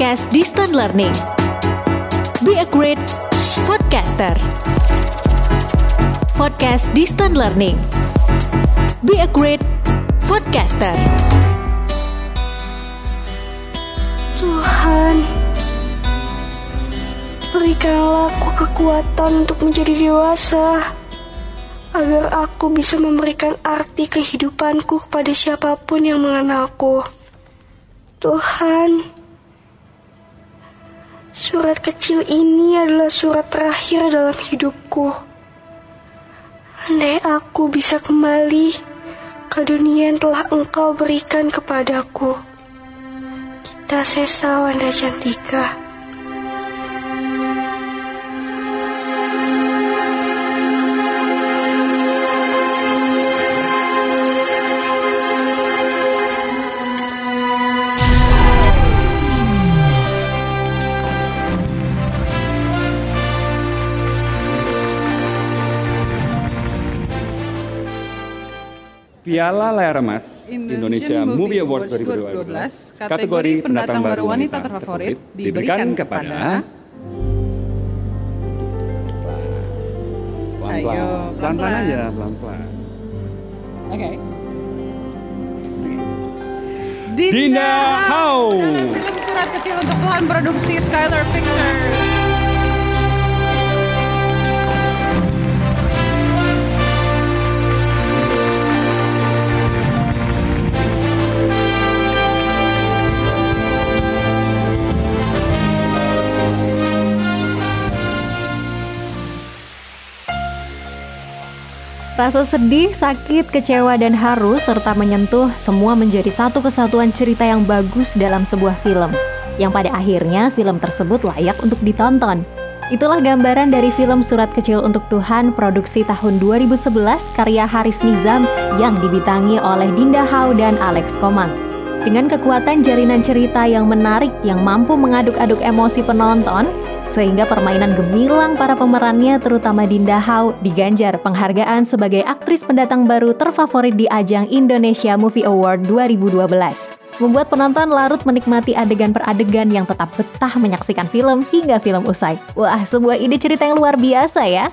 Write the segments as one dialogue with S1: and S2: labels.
S1: podcast Distant Learning. Be a great podcaster. Podcast Distant Learning. Be a great podcaster.
S2: Tuhan, berikanlah aku kekuatan untuk menjadi dewasa, agar aku bisa memberikan arti kehidupanku kepada siapa pun yang mengenalku. Tuhan, surat kecil ini adalah surat terakhir dalam hidupku. Andai aku bisa kembali ke dunia yang telah Engkau berikan kepadaku. Kita Sesa Wanda Cantika.
S3: Piala Layar Emas Indonesia Movie Award 2012 kategori pendatang baru wanita terfavorit diberikan kepada
S4: Ayo,
S3: pelan-pelan aja pelan-pelan
S4: Oke.
S3: Dinda Hau.
S4: Film surat kecil untuk Tuhan produksi Skylar Pictures.
S5: Rasa sedih, sakit, kecewa, dan haru serta menyentuh semua menjadi satu kesatuan cerita yang bagus dalam sebuah film. Yang pada akhirnya film tersebut layak untuk ditonton. Itulah gambaran dari film Surat Kecil untuk Tuhan produksi tahun 2011 karya Haris Nizam yang dibitangi oleh Dinda Hau dan Alex Komang. Dengan kekuatan jalinan cerita yang menarik yang mampu mengaduk-aduk emosi penonton, sehingga permainan gemilang para pemerannya terutama Dinda Hau diganjar penghargaan sebagai aktris pendatang baru terfavorit di ajang Indonesia Movie Award 2012. Membuat penonton larut menikmati adegan per adegan yang tetap betah menyaksikan film hingga film usai. Wah, sebuah ide cerita yang luar biasa ya.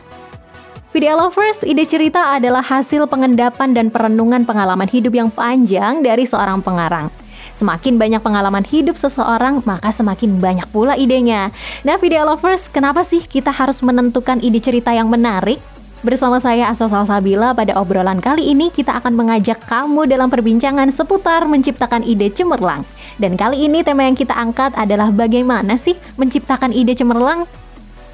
S5: Video Lovers, ide cerita adalah hasil pengendapan dan perenungan pengalaman hidup yang panjang dari seorang pengarang. Semakin banyak pengalaman hidup seseorang, maka semakin banyak pula idenya. Nah, Video Lovers, kenapa sih kita harus menentukan ide cerita yang menarik? Bersama saya Asa Salsabila pada obrolan kali ini kita akan mengajak kamu dalam perbincangan seputar menciptakan ide cemerlang. Dan kali ini tema yang kita angkat adalah bagaimana sih menciptakan ide cemerlang?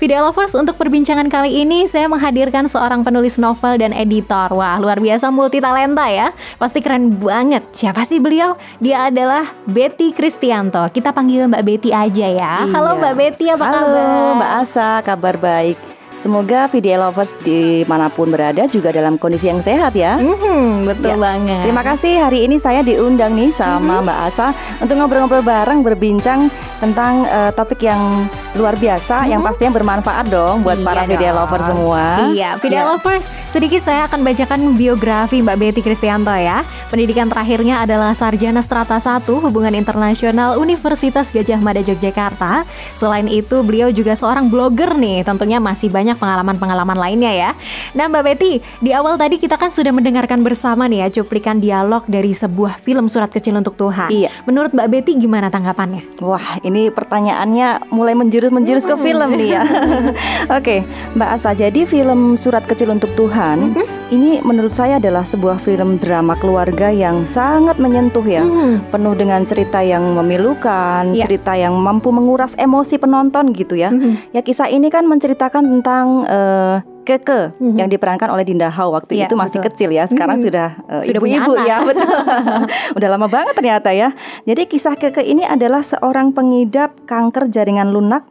S5: Video Lovers, untuk perbincangan kali ini saya menghadirkan seorang penulis novel dan editor. Wah, luar biasa multi talenta ya. Pasti keren banget. Siapa sih beliau? Dia adalah Betty Kristianto. Kita panggil Mbak Betty aja ya. Halo
S6: Iya.
S5: Mbak Betty, apa
S6: Halo
S5: kabar?
S6: Mbak Asa, kabar baik. Semoga video lovers di mana pun berada juga dalam kondisi yang sehat ya.
S5: Mhm, betul
S6: Ya.
S5: banget.
S6: Terima kasih hari ini saya diundang nih sama Mbak Asa untuk ngobrol-ngobrol bareng berbincang tentang eh, topik yang luar biasa yang pastinya bermanfaat dong buat
S5: Iya
S6: para video
S5: dong.
S6: lovers semua.
S5: Iya, Video
S6: Ya.
S5: Lovers. Sedikit saya akan bacakan biografi Mbak Betty Kristianto ya. Pendidikan terakhirnya adalah Sarjana Strata 1 Hubungan Internasional Universitas Gajah Mada Yogyakarta. Selain itu, beliau juga seorang blogger nih. Tentunya masih banyak pengalaman-pengalaman lainnya ya. Nah, Mbak Betty, di awal tadi kita kan sudah mendengarkan bersama nih ya cuplikan dialog dari sebuah film Surat Kecil untuk Tuhan.
S6: Iya.
S5: Menurut Mbak Betty gimana tanggapannya?
S6: Wah, ini pertanyaannya mulai menjurus-menjurus ke film nih ya. Oke, Mbak Asa, jadi film Surat Kecil untuk Tuhan ini menurut saya adalah sebuah film drama keluarga yang sangat menyentuh ya.
S5: Hmm.
S6: Penuh dengan cerita yang memilukan,
S5: Iya.
S6: cerita yang mampu menguras emosi penonton gitu ya.
S5: Mhm.
S6: Ya kisah ini kan menceritakan tentang eh, Keke
S5: Mhm.
S6: yang diperankan oleh Dinda Hau waktu
S5: Iya,
S6: itu masih
S5: betul.
S6: kecil ya. Sekarang
S5: Mhm.
S6: sudah eh,
S5: Sudah punya
S6: ibu-ibu
S5: anak.
S6: ya, betul. Udah lama banget ternyata ya. Jadi kisah Keke ini adalah seorang pengidap kanker jaringan lunak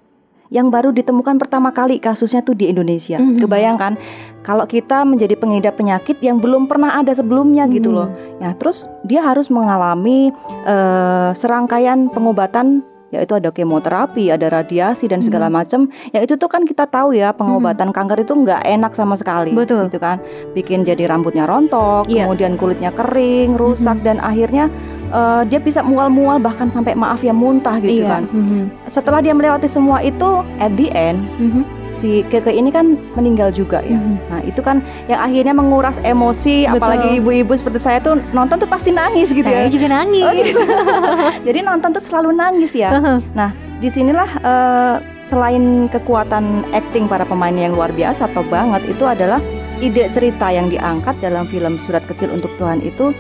S6: yang baru ditemukan pertama kali kasusnya tuh di Indonesia.
S5: Mhm.
S6: Kebayangkan kalau kita menjadi pengidap penyakit yang belum pernah ada sebelumnya gitu
S5: Mhm.
S6: loh. Ya, terus dia harus mengalami eh, serangkaian pengobatan yaitu ada kemoterapi, ada radiasi dan segala
S5: Mhm.
S6: macam. Ya itu tuh kan kita tahu ya pengobatan kanker itu nggak enak sama sekali,
S5: Betul.
S6: gitu kan. Bikin jadi rambutnya rontok,
S5: Iya.
S6: kemudian kulitnya kering, rusak
S5: Mhm.
S6: dan akhirnya uh, dia bisa mual-mual bahkan sampai maaf ya muntah gitu
S5: Iya.
S6: kan.
S5: Mhm.
S6: Setelah dia melewati semua itu, at the end
S5: Mhm.
S6: si Keke ini kan meninggal juga ya.
S5: Mhm.
S6: Nah itu kan yang akhirnya menguras emosi,
S5: Betul.
S6: apalagi ibu-ibu seperti saya tuh nonton tuh pasti nangis gitu
S5: Saya
S6: ya.
S5: juga nangis.
S6: Oh, gitu. Jadi nonton tuh selalu nangis ya.
S5: Heeh.
S6: Di sinilah eh, selain kekuatan acting para pemain yang luar biasa, top banget, itu adalah ide cerita yang diangkat dalam film Surat Kecil untuk Tuhan itu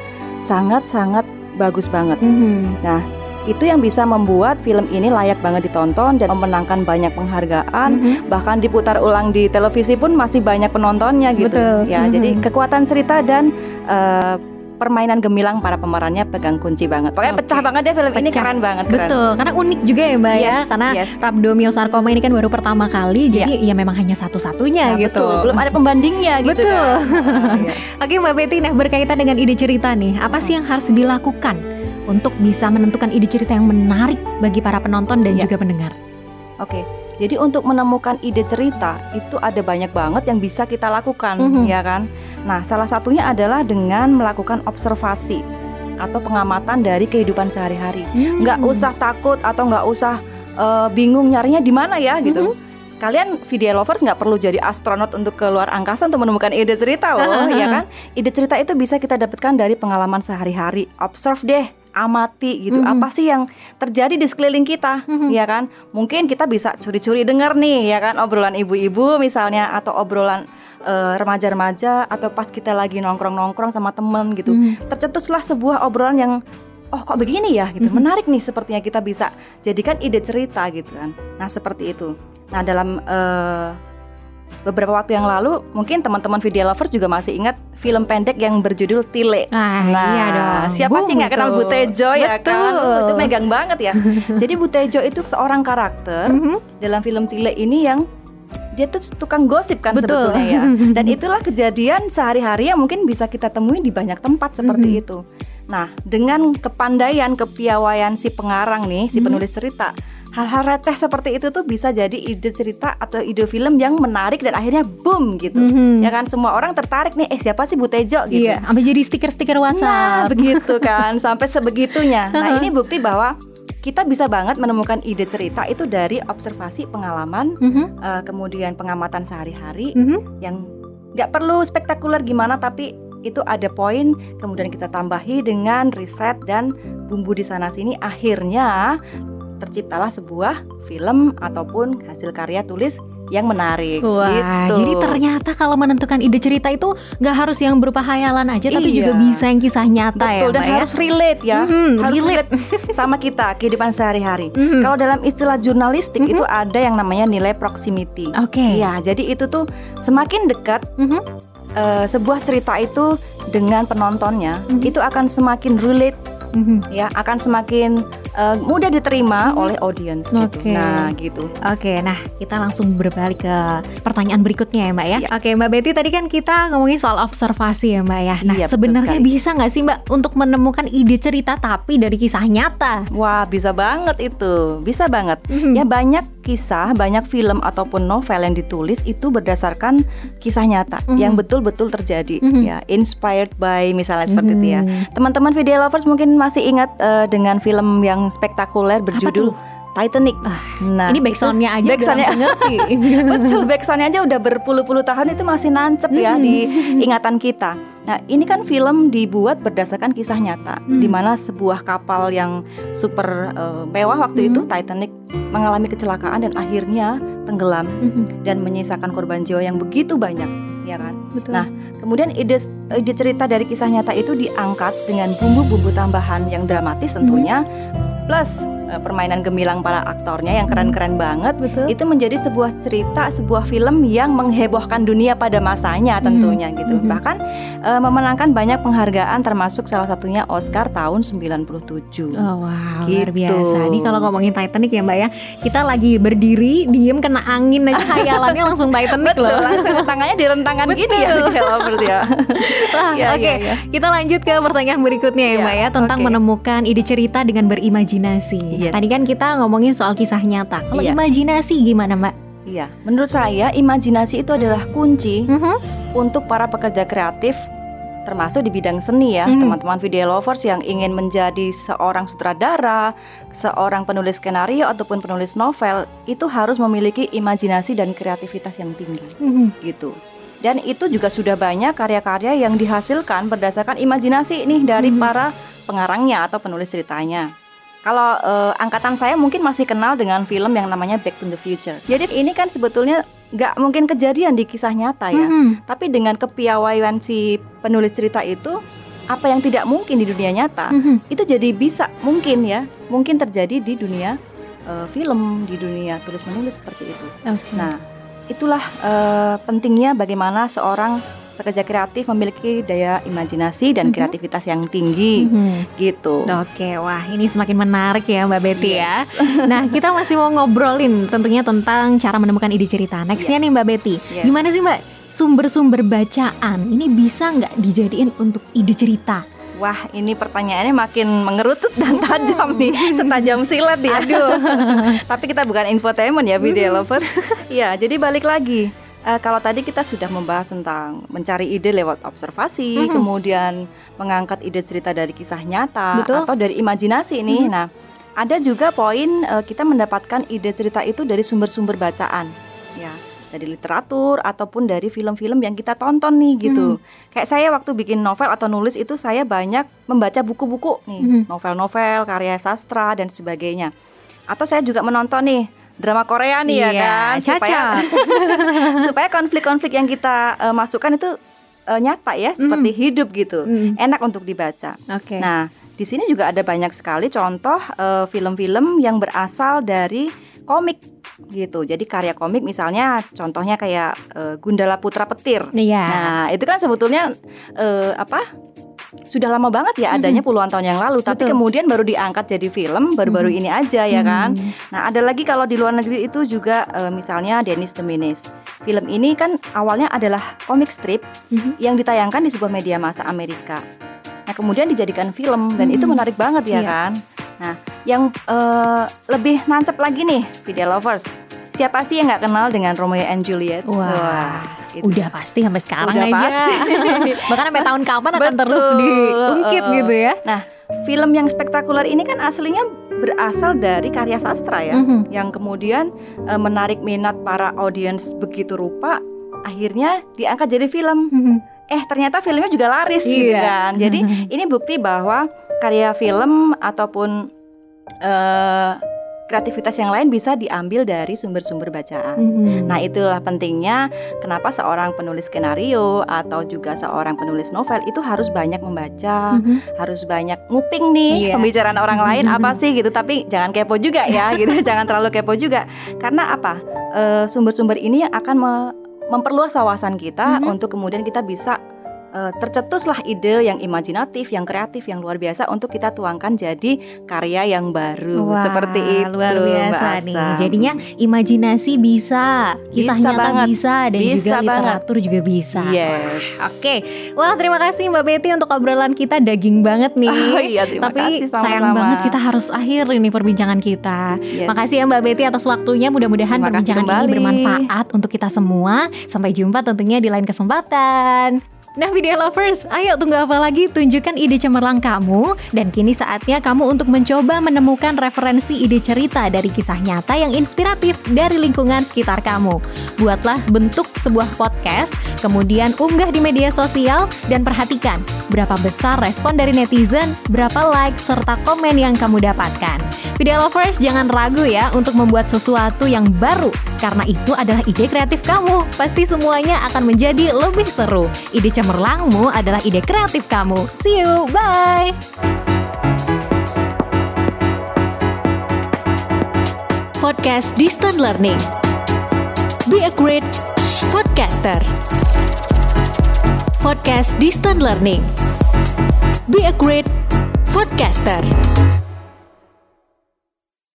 S6: sangat-sangat bagus banget.
S5: Mhm.
S6: Itu yang bisa membuat film ini layak banget ditonton dan memenangkan banyak penghargaan.
S5: Mhm.
S6: Bahkan diputar ulang di televisi pun masih banyak penontonnya gitu.
S5: Betul.
S6: Ya,
S5: Mhm.
S6: jadi kekuatan cerita dan eh, permainan gemilang para pemerannya pegang kunci banget. Pokoknya
S5: Oke.
S6: pecah banget deh film ini
S5: Pecah.
S6: keren banget. keren.
S5: Betul, karena unik juga ya Mbak ya,
S6: Yes,
S5: karena
S6: yes.
S5: rhabdomyosarcoma ini kan baru pertama kali, jadi ya memang hanya satu-satunya
S6: Nah,
S5: gitu.
S6: betul. Belum ada pembandingnya gitu
S5: Betul.
S6: kan. Iya.
S5: Oke Mbak Betty, nah berkaitan dengan ide cerita nih, apa sih yang harus dilakukan untuk bisa menentukan ide cerita yang menarik bagi para penonton dan
S6: Ya.
S5: juga pendengar?
S6: Oke. Jadi untuk menemukan ide cerita itu ada banyak banget yang bisa kita lakukan,
S5: Mhm.
S6: ya kan? Nah, salah satunya adalah dengan melakukan observasi atau pengamatan dari kehidupan sehari-hari. Nggak
S5: Hmm.
S6: usah takut atau nggak usah eh, bingung nyarinya di mana ya gitu. Kalian video lovers nggak perlu jadi astronot untuk ke luar angkasa untuk menemukan ide cerita loh, ya kan? Ide cerita itu bisa kita dapatkan dari pengalaman sehari-hari. Observe deh, amati gitu.
S5: Mhm.
S6: Apa sih yang terjadi di sekeliling kita,
S5: Mhm.
S6: ya kan? Mungkin kita bisa curi-curi dengar nih, ya kan? Obrolan ibu-ibu misalnya atau obrolan eh, remaja-remaja atau pas kita lagi nongkrong-nongkrong sama temen gitu.
S5: Mhm.
S6: Tercetuslah sebuah obrolan yang oh kok begini ya gitu.
S5: Mhm.
S6: Menarik nih sepertinya kita bisa jadikan ide cerita gitu kan. Nah, seperti itu. Nah, dalam eh, beberapa waktu yang lalu mungkin teman-teman video lovers juga masih ingat film pendek yang berjudul Tile.
S5: Ah,
S6: Nah,
S5: iya dong.
S6: siapa sih
S5: Boom
S6: nggak kenal
S5: itu.
S6: Bu Tejo ya kan?
S5: Betul.
S6: Itu megang banget ya. Jadi Bu Tejo itu seorang karakter
S5: Mhm.
S6: dalam film Tile ini yang dia tuh tukang gosip kan
S5: Betul.
S6: sebetulnya ya. Dan itulah kejadian sehari-hari yang mungkin bisa kita temui di banyak tempat seperti
S5: Mhm.
S6: itu. Nah, dengan kepandaian, kepiawaian si pengarang nih, si
S5: Mhm.
S6: penulis cerita, hal-hal receh seperti itu tuh bisa jadi ide cerita atau ide film yang menarik dan akhirnya boom gitu.
S5: Mhm.
S6: Ya kan semua orang tertarik nih, eh siapa sih Bu Tejo gitu.
S5: Iya, sampai jadi stiker-stiker
S6: Nah,
S5: WhatsApp.
S6: begitu kan, sampai sebegitunya. Nah, ini bukti bahwa kita bisa banget menemukan ide cerita itu dari observasi pengalaman,
S5: Mhm.
S6: eh, kemudian pengamatan sehari-hari
S5: Mhm.
S6: yang nggak perlu spektakuler gimana, tapi itu ada poin, kemudian kita tambahi dengan riset dan bumbu di sana sini, akhirnya terciptalah sebuah film ataupun hasil karya tulis yang menarik.
S5: Wah,
S6: gitu.
S5: jadi ternyata kalau menentukan ide cerita itu nggak harus yang berupa hayalan aja, tapi
S6: Iya.
S5: juga bisa yang kisah nyata ya,
S6: Betul, dan
S5: Mbak ya.
S6: harus relate ya,
S5: Mhm,
S6: harus
S5: relate.
S6: relate sama kita kehidupan sehari-hari.
S5: Mhm.
S6: Kalau dalam istilah jurnalistik
S5: Mhm.
S6: itu ada yang namanya nilai proximity.
S5: Oke.
S6: Iya, jadi itu tuh semakin dekat
S5: Mhm.
S6: eh, sebuah cerita itu dengan penontonnya,
S5: Mhm.
S6: itu akan semakin relate
S5: Mhm.
S6: ya, akan semakin eh, mudah diterima
S5: Mhm.
S6: oleh audiens gitu.
S5: Oke.
S6: Nah, gitu.
S5: Oke, nah kita langsung berbalik ke pertanyaan berikutnya ya Mbak ya.
S6: Siap.
S5: Oke Mbak Betty tadi kan kita ngomongin soal observasi ya Mbak ya. Nah
S6: Iya,
S5: sebenarnya bisa nggak sih Mbak untuk menemukan ide cerita tapi dari kisah nyata?
S6: Wah, bisa banget itu. Bisa banget.
S5: Mhm.
S6: Ya banyak kisah, banyak film ataupun novel yang ditulis itu berdasarkan kisah nyata
S5: Mhm.
S6: yang betul-betul terjadi
S5: Mhm.
S6: ya, inspired by misalnya seperti itu ya.
S5: Mhm.
S6: Teman-teman video lovers mungkin masih ingat eh, dengan film yang spektakuler berjudul
S5: tuh?
S6: Titanic.
S5: Ah,
S6: nah,
S5: Ini backsoundnya aja
S6: backsoundnya-
S5: ngerti.
S6: betul backsoundnya aja udah berpuluh-puluh tahun itu masih nancep ya
S5: Mhm.
S6: di ingatan kita. Nah, ini kan film dibuat berdasarkan kisah nyata
S5: Hmm.
S6: di mana sebuah kapal yang super eh, mewah waktu
S5: Mhm.
S6: itu Titanic mengalami kecelakaan dan akhirnya tenggelam
S5: Mhm.
S6: dan menyisakan korban jiwa yang begitu banyak, ya kan?
S5: Betul.
S6: Nah, Kemudian ide ide cerita dari kisah nyata itu diangkat dengan bumbu-bumbu tambahan yang dramatis tentunya plus eh, permainan gemilang para aktornya yang keren-keren banget
S5: betul.
S6: itu menjadi sebuah cerita, sebuah film yang menghebohkan dunia pada masanya tentunya gitu.
S5: mhm.
S6: Bahkan eh, memenangkan banyak penghargaan termasuk salah satunya Oscar tahun 97.
S5: Oh wow, luar
S6: Gitu.
S5: biasa. Ini kalau ngomongin Titanic ya Mbak ya, kita lagi berdiri, diem kena angin aja hayalannya langsung Titanic
S6: Betul,
S5: loh.
S6: langsung tangannya direntangkan gini ya developers ya.
S5: Wah,
S6: Iya,
S5: Oke,
S6: iya, iya.
S5: kita lanjut ke pertanyaan berikutnya ya
S6: Iya,
S5: Mbak ya tentang
S6: oke.
S5: menemukan ide cerita dengan berimajinasi.
S6: Yes.
S5: Tadi kan kita ngomongin soal kisah nyata. Kalau
S6: Iya.
S5: imajinasi gimana Mbak?
S6: Iya, menurut saya imajinasi itu adalah kunci
S5: Mhm.
S6: untuk para pekerja kreatif termasuk di bidang seni ya,
S5: Hmm.
S6: teman-teman video lovers yang ingin menjadi seorang sutradara, seorang penulis skenario ataupun penulis novel itu harus memiliki imajinasi dan kreativitas yang tinggi
S5: Mhm.
S6: gitu. Dan itu juga sudah banyak karya-karya yang dihasilkan berdasarkan imajinasi nih dari
S5: Mhm.
S6: para pengarangnya atau penulis ceritanya. Kalau eh, angkatan saya mungkin masih kenal dengan film yang namanya Back to the Future. Jadi ini kan sebetulnya nggak mungkin kejadian di kisah nyata ya.
S5: Mhm.
S6: Tapi dengan kepiawaian si penulis cerita itu, apa yang tidak mungkin di dunia nyata
S5: Mhm.
S6: itu jadi bisa mungkin ya, mungkin terjadi di dunia eh, film, di dunia tulis menulis seperti itu.
S5: Oke.
S6: Nah, itulah eh, pentingnya bagaimana seorang pekerja kreatif memiliki daya imajinasi dan
S5: Mhm.
S6: kreativitas yang tinggi
S5: Mhm.
S6: gitu.
S5: Oke, wah ini semakin menarik ya Mbak Betty
S6: Yes.
S5: ya. Nah kita masih mau ngobrolin tentunya tentang cara menemukan ide cerita. Nextnya nih Mbak Betty,
S6: Yes.
S5: gimana sih Mbak sumber-sumber bacaan ini bisa nggak dijadiin untuk ide cerita?
S6: Wah, ini pertanyaannya makin mengerucut dan tajam nih, setajam silet ya.
S5: Aduh.
S6: Tapi kita bukan infotainment ya, video lovers. Iya, jadi balik lagi. Eh, kalau tadi kita sudah membahas tentang mencari ide lewat observasi,
S5: Mhm.
S6: kemudian mengangkat ide cerita dari kisah nyata
S5: Betul.
S6: atau dari imajinasi nih.
S5: Mhm.
S6: Nah, ada juga poin eh, kita mendapatkan ide cerita itu dari sumber-sumber bacaan, ya, dari literatur ataupun dari film-film yang kita tonton nih gitu. Kayak saya waktu bikin novel atau nulis itu saya banyak membaca buku-buku nih, novel-novel, karya sastra dan sebagainya. Atau saya juga menonton nih drama Korea nih ya
S5: Iya,
S6: kan supaya supaya konflik-konflik yang kita eh, masukkan itu eh, nyata ya seperti hidup gitu.
S5: Mhm.
S6: Enak untuk dibaca.
S5: Oke.
S6: Nah, di sini juga ada banyak sekali contoh eh, film-film yang berasal dari komik gitu. Jadi karya komik misalnya contohnya kayak eh, Gundala Putra Petir.
S5: Iya.
S6: Nah, itu kan sebetulnya eh, apa? Sudah lama banget ya adanya puluhan tahun yang lalu, tapi
S5: Betul.
S6: kemudian baru diangkat jadi film baru-baru ini aja ya kan. Nah, ada lagi kalau di luar negeri itu juga eh, misalnya Dennis the Menace. Film ini kan awalnya adalah komik strip
S5: Mhm.
S6: yang ditayangkan di sebuah media massa Amerika. Nah, kemudian dijadikan film dan itu menarik banget ya
S5: Iya.
S6: kan. Nah, yang eh, lebih nancep lagi nih, video lovers. Siapa sih yang nggak kenal dengan Romeo and Juliet?
S5: Wah,
S6: itu.
S5: Udah pasti sampai sekarang
S6: Udah
S5: aja.
S6: pasti.
S5: Bahkan sampai tahun kapan akan
S6: Betul.
S5: terus diungkit
S6: Uh-uh.
S5: gitu ya.
S6: Nah, film yang spektakuler ini kan aslinya berasal dari karya sastra ya,
S5: Mhm.
S6: yang kemudian eh, menarik minat para audiens begitu rupa, akhirnya diangkat jadi film.
S5: Mhm.
S6: Eh, ternyata filmnya juga laris gitu
S5: Iya.
S6: kan. Jadi ini bukti bahwa karya film ataupun eh, kreativitas yang lain bisa diambil dari sumber-sumber bacaan.
S5: Mhm.
S6: Nah, itulah pentingnya kenapa seorang penulis skenario atau juga seorang penulis novel itu harus banyak membaca,
S5: Mhm.
S6: harus banyak nguping nih
S5: Iya.
S6: pembicaraan orang lain apa sih gitu. Tapi jangan kepo juga ya, gitu. jangan terlalu kepo juga. Karena apa? Eh, Sumber-sumber ini yang akan me- memperluas wawasan kita
S5: Mhm.
S6: untuk kemudian kita bisa eh, tercetuslah ide yang imajinatif, yang kreatif, yang luar biasa untuk kita tuangkan jadi karya yang baru.
S5: Wah,
S6: Seperti itu,
S5: luar biasa
S6: Asa.
S5: nih. Jadinya imajinasi bisa, kisah
S6: Bisa
S5: nyata
S6: banget.
S5: bisa, dan
S6: Bisa
S5: juga
S6: banget.
S5: literatur juga bisa.
S6: Yes.
S5: Oke, wah terima kasih Mbak Betty untuk obrolan kita daging banget nih.
S6: Oh iya, terima
S5: Tapi
S6: kasih
S5: sayang
S6: sama-sama.
S5: banget kita harus akhir ini perbincangan kita.
S6: Yes.
S5: Makasih ya Mbak Betty atas waktunya. Mudah-mudahan perbincangan ini bermanfaat untuk kita semua. Sampai jumpa tentunya di lain kesempatan. Nah video lovers, ayo tunggu apa lagi? Tunjukkan ide cemerlang kamu Dan kini saatnya kamu untuk mencoba menemukan referensi ide cerita dari kisah nyata yang inspiratif dari lingkungan sekitar kamu. Buatlah bentuk sebuah podcast, kemudian unggah di media sosial Dan perhatikan berapa besar respon dari netizen, berapa like, serta komen yang kamu dapatkan. Video lovers jangan ragu ya untuk membuat sesuatu yang baru Karena itu adalah ide kreatif kamu. Pasti semuanya akan menjadi lebih seru. Ide cemerlangmu adalah ide kreatif kamu See you, bye
S1: Podcast Distant Learning. Be a great podcaster. Podcast Distant Learning. Be a great podcaster.